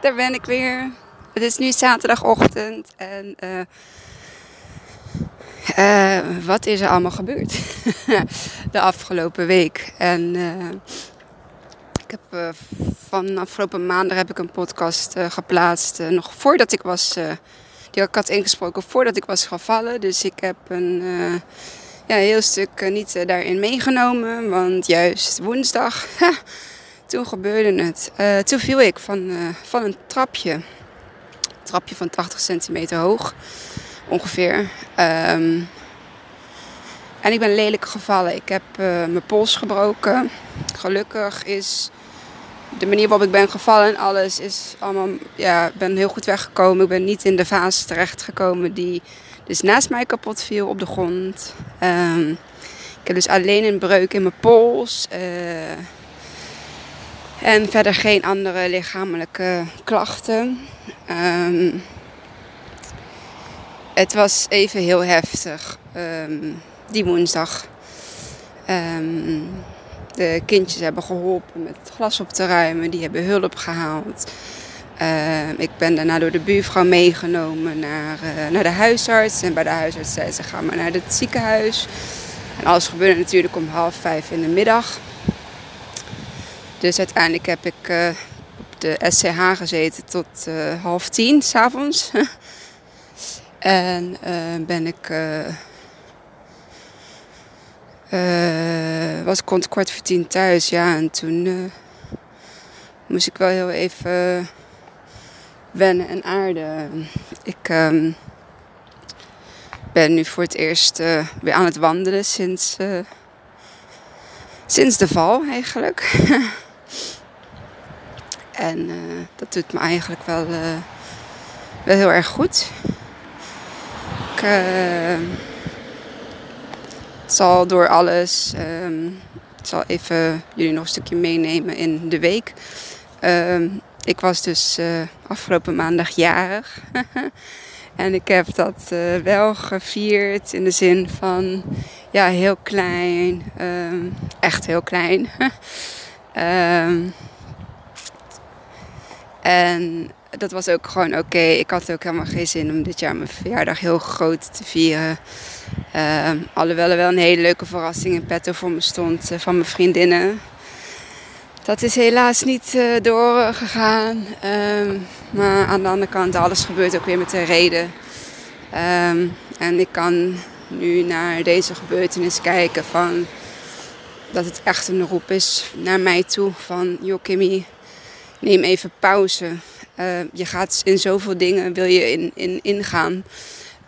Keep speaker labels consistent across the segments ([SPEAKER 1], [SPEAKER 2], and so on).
[SPEAKER 1] daar ben ik weer. Het is nu zaterdagochtend en uh, wat is er allemaal gebeurd de afgelopen week? En uh, ik heb van afgelopen maandag heb ik een podcast geplaatst, nog voordat ik was, die ik had ingesproken voordat ik was gevallen. Dus ik heb een ja, heel stuk niet daarin meegenomen, want juist woensdag, toen gebeurde het. toen viel ik van, van een trapje, een trapje van 80 centimeter hoog ongeveer. Um, en ik ben lelijk gevallen. Ik heb uh, mijn pols gebroken. Gelukkig is de manier waarop ik ben gevallen en alles is allemaal, ja, ben heel goed weggekomen. Ik ben niet in de fase terechtgekomen die dus naast mij kapot viel op de grond. Um, ik heb dus alleen een breuk in mijn pols. En verder geen andere lichamelijke klachten. Um, het was even heel heftig um, die woensdag. Um, de kindjes hebben geholpen met het glas op te ruimen. Die hebben hulp gehaald. Ik ben daarna door de buurvrouw meegenomen naar, uh, naar de huisarts. En bij de huisarts zei ze, ga maar naar het ziekenhuis. En alles gebeurde natuurlijk om half vijf in de middag. Dus uiteindelijk heb ik uh, op de SCH gezeten tot half tien s'avonds. En uh, ben ik. Was ik kwart voor tien thuis, ja. En toen moest ik wel heel even wennen en aarden. Ik um, ben nu voor het eerst weer aan het wandelen sinds, sinds de val eigenlijk. en dat doet me eigenlijk wel, wel heel erg goed ik uh, zal door alles. Ik zal even jullie nog een stukje meenemen in de week. Um, ik was dus uh, afgelopen maandag jarig. en ik heb dat wel gevierd in de zin van ja, heel klein. Echt heel klein. en dat was ook gewoon oké. Ik had ook helemaal geen zin om dit jaar mijn verjaardag heel groot te vieren. Uh, alhoewel er wel een hele leuke verrassing in petto voor me stond uh, van mijn vriendinnen. Dat is helaas niet uh, doorgegaan. Ehm, maar aan de andere kant, alles gebeurt ook weer met een reden. Ehm, en ik kan nu naar deze gebeurtenis kijken van... Dat het echt een roep is naar mij toe van... Joh Kimmy, neem even pauze. Uh, je gaat in zoveel dingen wil je in, in, ingaan.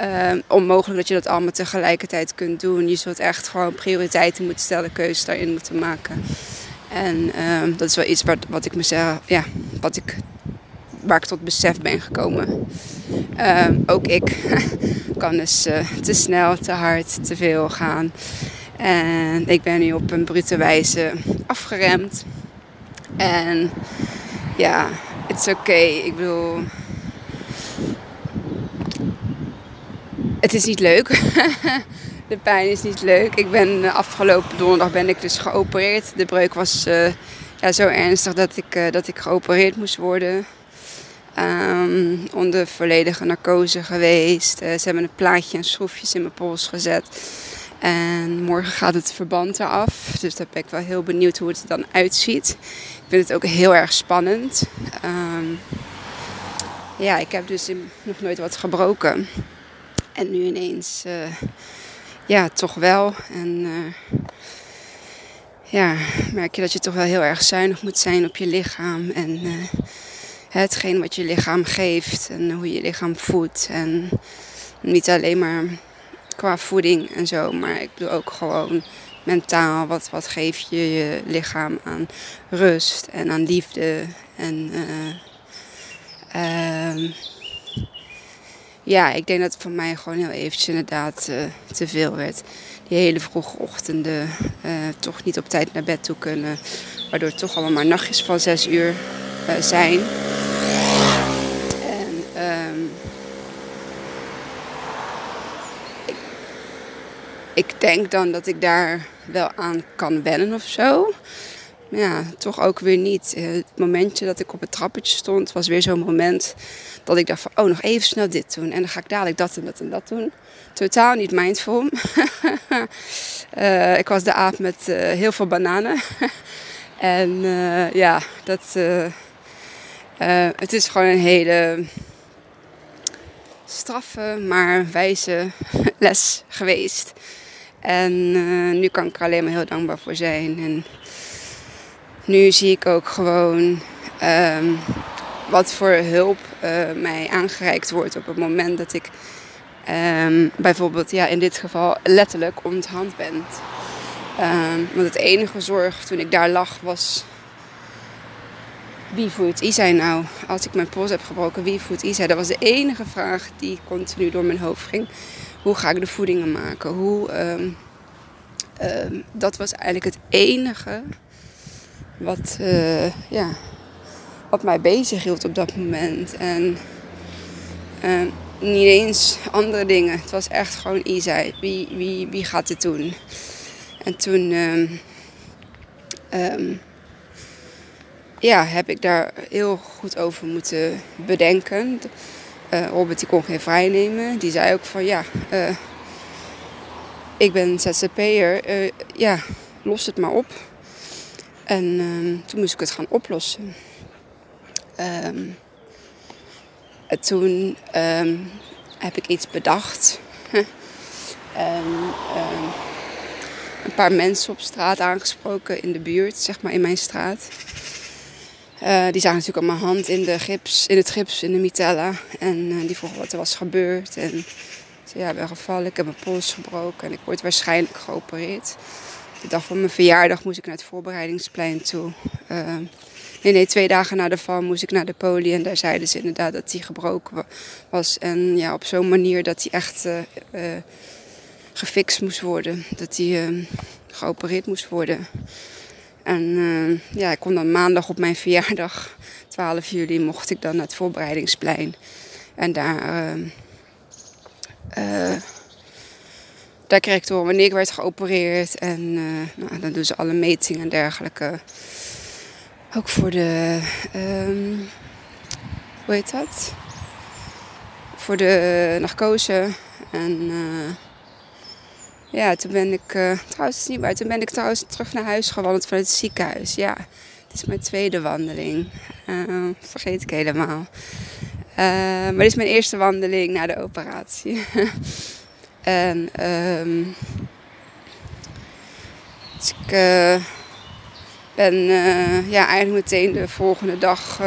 [SPEAKER 1] Uh, onmogelijk dat je dat allemaal tegelijkertijd kunt doen. Je zult echt gewoon prioriteiten moeten stellen, keuzes daarin moeten maken. En uh, dat is wel iets wat, wat ik mezelf, ja, wat ik, waar ik tot besef ben gekomen. Ook ik kan dus te snel, te hard, te veel gaan. En ik ben nu op een brute wijze afgeremd. En ja, het is oké. Ik bedoel, het is niet leuk. de pijn is niet leuk. Ik ben uh, afgelopen donderdag ben ik dus geopereerd. De breuk was uh, ja, zo ernstig dat ik, uh, dat ik geopereerd moest worden. Um, onder volledige narcose geweest. ze hebben een plaatje en schroefjes in mijn pols gezet. En morgen gaat het verband eraf. Dus daar ben ik wel heel benieuwd hoe het er dan uitziet. Ik vind het ook heel erg spannend. Um, ja, ik heb dus nog nooit wat gebroken. En nu ineens, uh, ja, toch wel. En uh, ja, merk je dat je toch wel heel erg zuinig moet zijn op je lichaam. En uh, hetgeen wat je lichaam geeft en hoe je lichaam voedt. En niet alleen maar qua voeding en zo. Maar ik bedoel ook gewoon mentaal. Wat, wat geef je je lichaam aan rust en aan liefde. En uh, ja, ik denk dat het voor mij gewoon heel eventjes inderdaad uh, te veel werd. Die hele vroege ochtenden uh, toch niet op tijd naar bed toe kunnen. Waardoor het toch allemaal maar nachtjes van zes uur zijn. Ik denk dan dat ik daar wel aan kan wennen of zo. ja, toch ook weer niet. Eh, het momentje dat ik op het trappetje stond, was weer zo'n moment dat ik dacht van, oh, nog even snel dit doen. En dan ga ik dadelijk dat en dat en dat doen. Totaal niet mindful. uh, ik was de aap met uh, heel veel bananen. en ja, dat, het is gewoon een hele straffe, maar wijze les geweest. En nu kan ik er alleen maar heel dankbaar voor zijn. En nu zie ik ook gewoon um, wat voor hulp uh, mij aangereikt wordt op het moment dat ik um, bijvoorbeeld ja, in dit geval letterlijk onthand ben. Um, want het enige zorg toen ik daar lag was wie voert Isai nou? Als ik mijn pols heb gebroken, wie voert Isai? Dat was de enige vraag die continu door mijn hoofd ging. Hoe ga ik de voedingen maken? Hoe, um, um, dat was eigenlijk het enige wat, uh, ja, mij bezig hield op dat moment. En uh, niet eens andere dingen. Het was echt gewoon Isai. Wie, wie, wie gaat dit doen? En toen ja, heb ik daar heel goed over moeten bedenken. Uh, Robert die kon geen vrijnemen. Die zei ook van ja, uh, ik ben ZZP'er. Uh, ja, los het maar op. En um, toen moest ik het gaan oplossen. Um, en toen um, heb ik iets bedacht. en een paar mensen op straat aangesproken in de buurt, zeg maar in mijn straat. Uh, die zagen natuurlijk al mijn hand in, de gips, in het gips, in de mitella. En uh, die vroegen wat er was gebeurd. En zei, ja, ik ben gevallen, ik heb mijn pols gebroken en ik word waarschijnlijk geopereerd. De dag van mijn verjaardag moest ik naar het voorbereidingsplein toe. Uh, nee, nee, twee dagen na de val moest ik naar de poli. En daar zeiden ze inderdaad dat hij gebroken was. En ja, op zo'n manier dat hij echt gefixt moest worden. Dat hij geopereerd moest worden. En uh, ja, ik kon dan maandag op mijn verjaardag, 12 juli, mocht ik dan naar het voorbereidingsplein. En daar, uh, uh, daar kreeg ik door wanneer ik werd geopereerd. En nou, dan doen ze alle metingen en dergelijke. Ook voor de, um, hoe heet dat? Voor de narcose. En ja, toen ben ik, uh, trouwens het niet waar, toen ben ik trouwens terug naar huis gewandeld vanuit het ziekenhuis. Ja, het is mijn tweede wandeling. Uh, vergeet ik helemaal. Uh, maar dit is mijn eerste wandeling na de operatie. en um, dus ik ben ja, eigenlijk meteen de volgende dag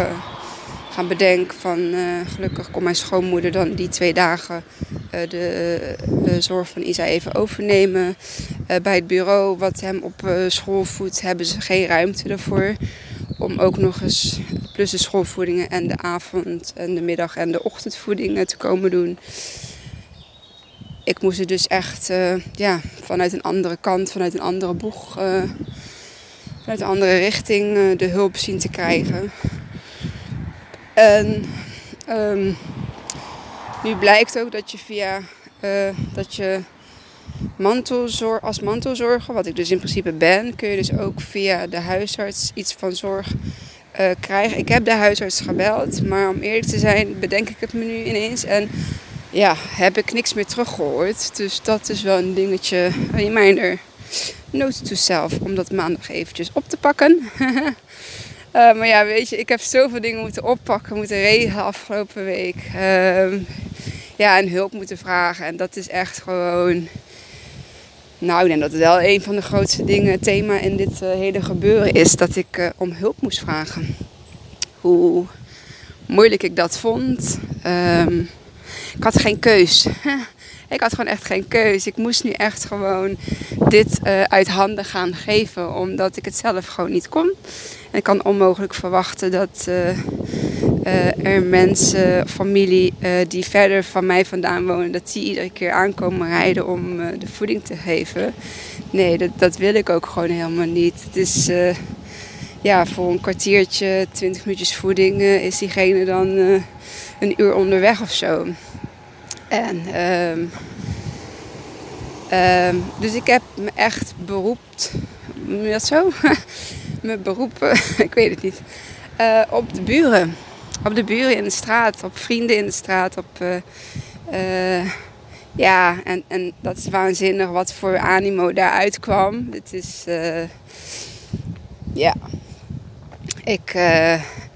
[SPEAKER 1] gaan bedenken van gelukkig kon mijn schoonmoeder dan die twee dagen de, de, zorg van Isa even overnemen. Uh, bij het bureau wat hem op school voedt hebben ze geen ruimte ervoor. Om ook nog eens plus de schoolvoedingen en de avond en de middag en de ochtendvoedingen te komen doen. Ik moest er dus echt ja, vanuit een andere kant, vanuit een andere boeg, vanuit een andere richting de hulp zien te krijgen. En um, nu blijkt ook dat je via uh, dat je mantelzorg, als mantelzorger, wat ik dus in principe ben, kun je dus ook via de huisarts iets van zorg uh, krijgen. Ik heb de huisarts gebeld, maar om eerlijk te zijn, bedenk ik het me nu ineens. En ja, heb ik niks meer teruggehoord. Dus dat is wel een dingetje, reminder. Note to self, om dat maandag eventjes op te pakken. Uh, maar ja, weet je, ik heb zoveel dingen moeten oppakken, moeten regelen afgelopen week. Uh, ja, en hulp moeten vragen. En dat is echt gewoon. Nou, ik denk dat het wel een van de grootste dingen, thema in dit uh, hele gebeuren is. Dat ik uh, om hulp moest vragen. Hoe moeilijk ik dat vond. Um, ik had geen keus. ik had gewoon echt geen keus. Ik moest nu echt gewoon dit uit handen gaan geven, omdat ik het zelf gewoon niet kon. Ik kan onmogelijk verwachten dat uh, uh, er mensen, familie die verder van mij vandaan wonen, dat die iedere keer aankomen rijden om de voeding te geven. Nee, dat, dat wil ik ook gewoon helemaal niet. Het is ja, voor een kwartiertje, twintig minuutjes voeding is diegene dan een uur onderweg of zo. En um, um, dus ik heb me echt beroept, noem dat zo? mijn beroep, ik weet het niet. Eh, op de buren. Op de buren in de straat, op vrienden in de straat, op... Uh, ja, en, en dat is waanzinnig wat voor animo daaruit kwam. Het is... ja. Ik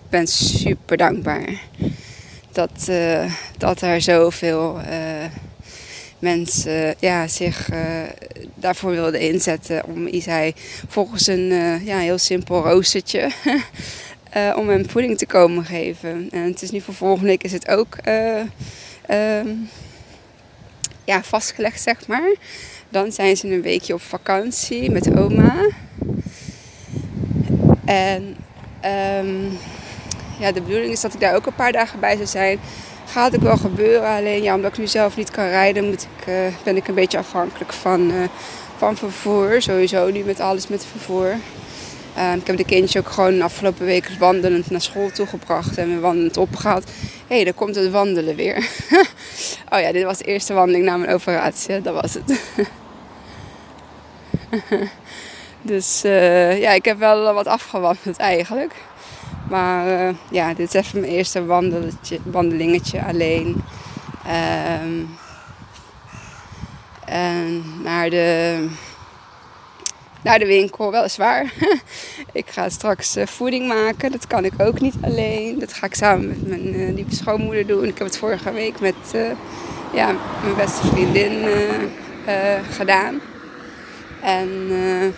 [SPEAKER 1] ben super dankbaar. Dat, dat er zoveel mensen ja, zich uh, daarvoor wilden inzetten. Om Isai volgens een uh, ja, heel simpel roostertje uh, om hem voeding te komen geven. En het is nu voor volgende week is het ook um, ja, vastgelegd, zeg maar. Dan zijn ze een weekje op vakantie met oma. En um, ja, de bedoeling is dat ik daar ook een paar dagen bij zou zijn gaat ook wel gebeuren. Alleen ja, omdat ik nu zelf niet kan rijden, moet ik, uh, ben ik een beetje afhankelijk van, uh, van vervoer. Sowieso nu met alles met vervoer. Uh, ik heb de kindjes ook gewoon de afgelopen weken wandelend naar school toegebracht en weer wandelend opgehaald. Hé, hey, daar komt het wandelen weer. oh ja, dit was de eerste wandeling na mijn operatie. Dat was het. dus ja, ik heb wel wat afgewandeld eigenlijk. Maar uh, ja, dit is even mijn eerste wandelingetje alleen. En naar de, naar de winkel, weliswaar. ik ga straks uh, voeding maken. Dat kan ik ook niet alleen. Dat ga ik samen met mijn uh, lieve schoonmoeder doen. Ik heb het vorige week met ja, mijn beste vriendin gedaan. En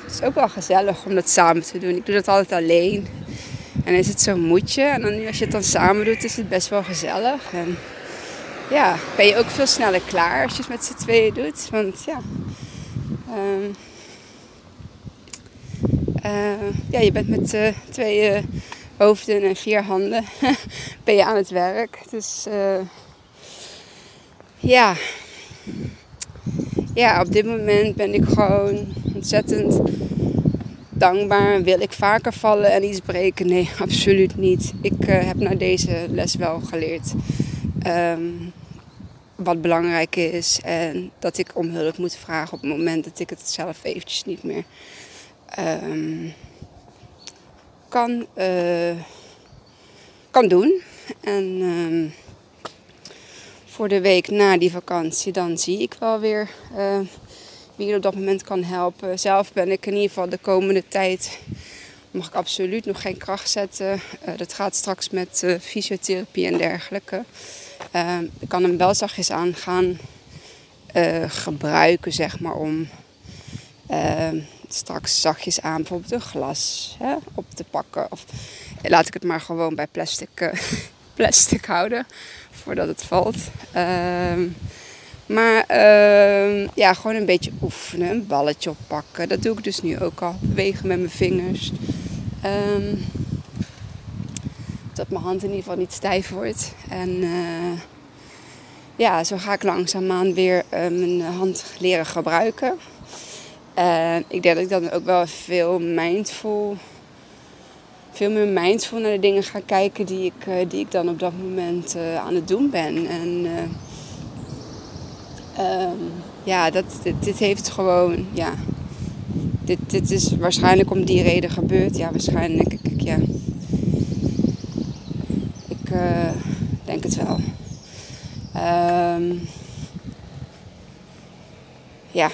[SPEAKER 1] het is ook wel gezellig om dat samen te doen. Ik doe dat altijd alleen. En is het zo'n moedje. En dan nu als je het dan samen doet, is het best wel gezellig. En ja, ben je ook veel sneller klaar als je het met z'n tweeën doet. Want ja, um, uh, ja je bent met uh, twee uh, hoofden en vier handen ben je aan het werk. Dus ja. ja, op dit moment ben ik gewoon ontzettend dankbaar. Wil ik vaker vallen en iets breken? Nee, absoluut niet. Ik uh, heb na deze les wel geleerd um, wat belangrijk is. En dat ik om hulp moet vragen op het moment dat ik het zelf eventjes niet meer um, kan, uh, kan doen. En um, voor de week na die vakantie, dan zie ik wel weer uh, wie op dat moment kan helpen. Zelf ben ik in ieder geval de komende tijd mag ik absoluut nog geen kracht zetten. Uh, dat gaat straks met uh, fysiotherapie en dergelijke. Uh, ik kan hem wel zachtjes aan gaan gebruiken, zeg maar, om straks zachtjes aan bijvoorbeeld een glas hè, op te pakken. Of laat ik het maar gewoon bij plastic, plastic houden voordat het valt. Ehm, maar uh, ja, gewoon een beetje oefenen. Een balletje oppakken. Dat doe ik dus nu ook al. Bewegen met mijn vingers. Um, dat mijn hand in ieder geval niet stijf wordt. En uh, ja, zo ga ik langzaamaan weer uh, mijn hand leren gebruiken. En ik denk dat ik dan ook wel veel mindful... Veel meer mindful naar de dingen ga kijken die ik, uh, die ik dan op dat moment aan het doen ben. En Um, ja, dat, dit, heeft gewoon, ja. Dit, dit is waarschijnlijk om die reden gebeurd. Ja, waarschijnlijk. Ik, ja. Ik uh, denk het wel. Um, ja.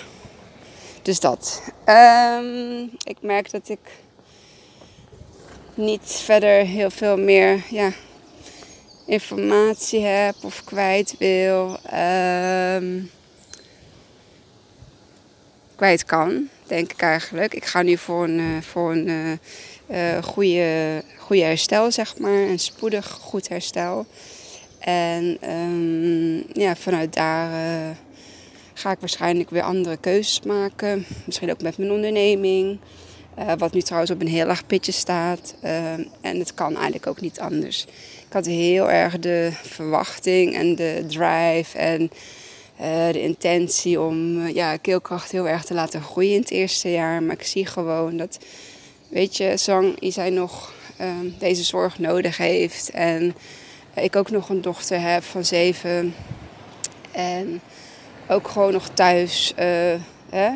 [SPEAKER 1] Dus dat. Um, ik merk dat ik niet verder heel veel meer ja, informatie heb of kwijt wil, um, kwijt kan, denk ik eigenlijk. Ik ga nu voor een, uh, voor een uh, uh, goede, goede herstel, zeg maar. Een spoedig goed herstel. En um, ja, vanuit daar ga ik waarschijnlijk weer andere keuzes maken. Misschien ook met mijn onderneming. Wat nu trouwens op een heel laag pitje staat. Uh, en het kan eigenlijk ook niet anders. Ik had heel erg de verwachting en de drive en uh, de intentie om ja, keelkracht heel erg te laten groeien in het eerste jaar. Maar ik zie gewoon dat, weet je, Zang Isai nog ehm, deze zorg nodig heeft. En ik ook nog een dochter heb van zeven. En ook gewoon nog thuis. Hè,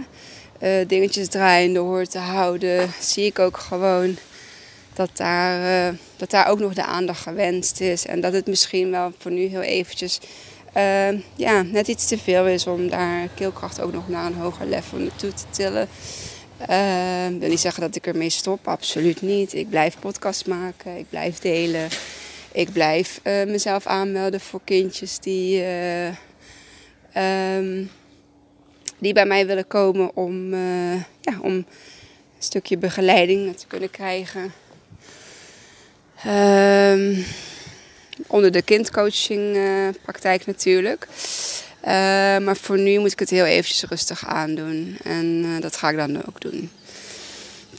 [SPEAKER 1] uh, dingetjes draaiende hoort te houden, zie ik ook gewoon dat daar, dat daar ook nog de aandacht gewenst is. En dat het misschien wel voor nu heel eventjes ja, net iets te veel is om daar keelkracht ook nog naar een hoger level naartoe te tillen. Uh, ik wil niet zeggen dat ik ermee stop, absoluut niet. Ik blijf podcast maken, ik blijf delen. Ik blijf mezelf aanmelden voor kindjes die, um, die bij mij willen komen om, ja, om een stukje begeleiding te kunnen krijgen. Um, onder de kindcoachingpraktijk natuurlijk. Uh, maar voor nu moet ik het heel eventjes rustig aandoen. En uh, dat ga ik dan ook doen.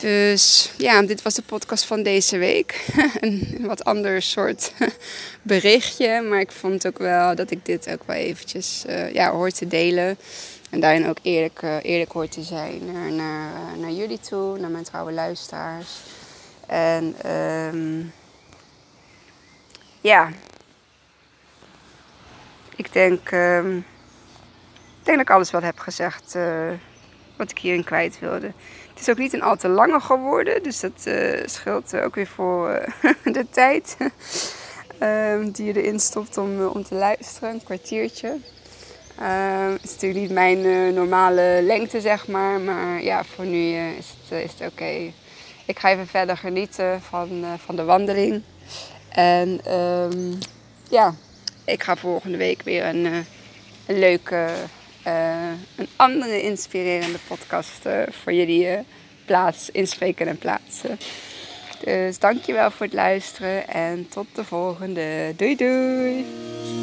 [SPEAKER 1] Dus ja, dit was de podcast van deze week. een wat ander soort berichtje. Maar ik vond ook wel dat ik dit ook wel eventjes ja, hoor te delen. En daarin ook eerlijk, eerlijk hoor te zijn naar, naar, jullie toe, naar mijn trouwe luisteraars. En um, ja, ik denk, ik denk dat ik alles wat heb gezegd uh, wat ik hierin kwijt wilde. Het is ook niet een al te lange geworden, dus dat uh, scheelt ook weer voor eh, de tijd ehm, die je erin stopt om, om te luisteren, een kwartiertje. Ehm, het is natuurlijk niet mijn normale lengte, zeg maar, maar ja, voor nu is het, het oké. Ik ga even verder genieten van, van de wandeling. En um, ja, ik ga volgende week weer een, uh, een leuke, uh, een andere inspirerende podcast uh, voor jullie plaats, inspreken en plaatsen. Dus dankjewel voor het luisteren en tot de volgende. Doei doei!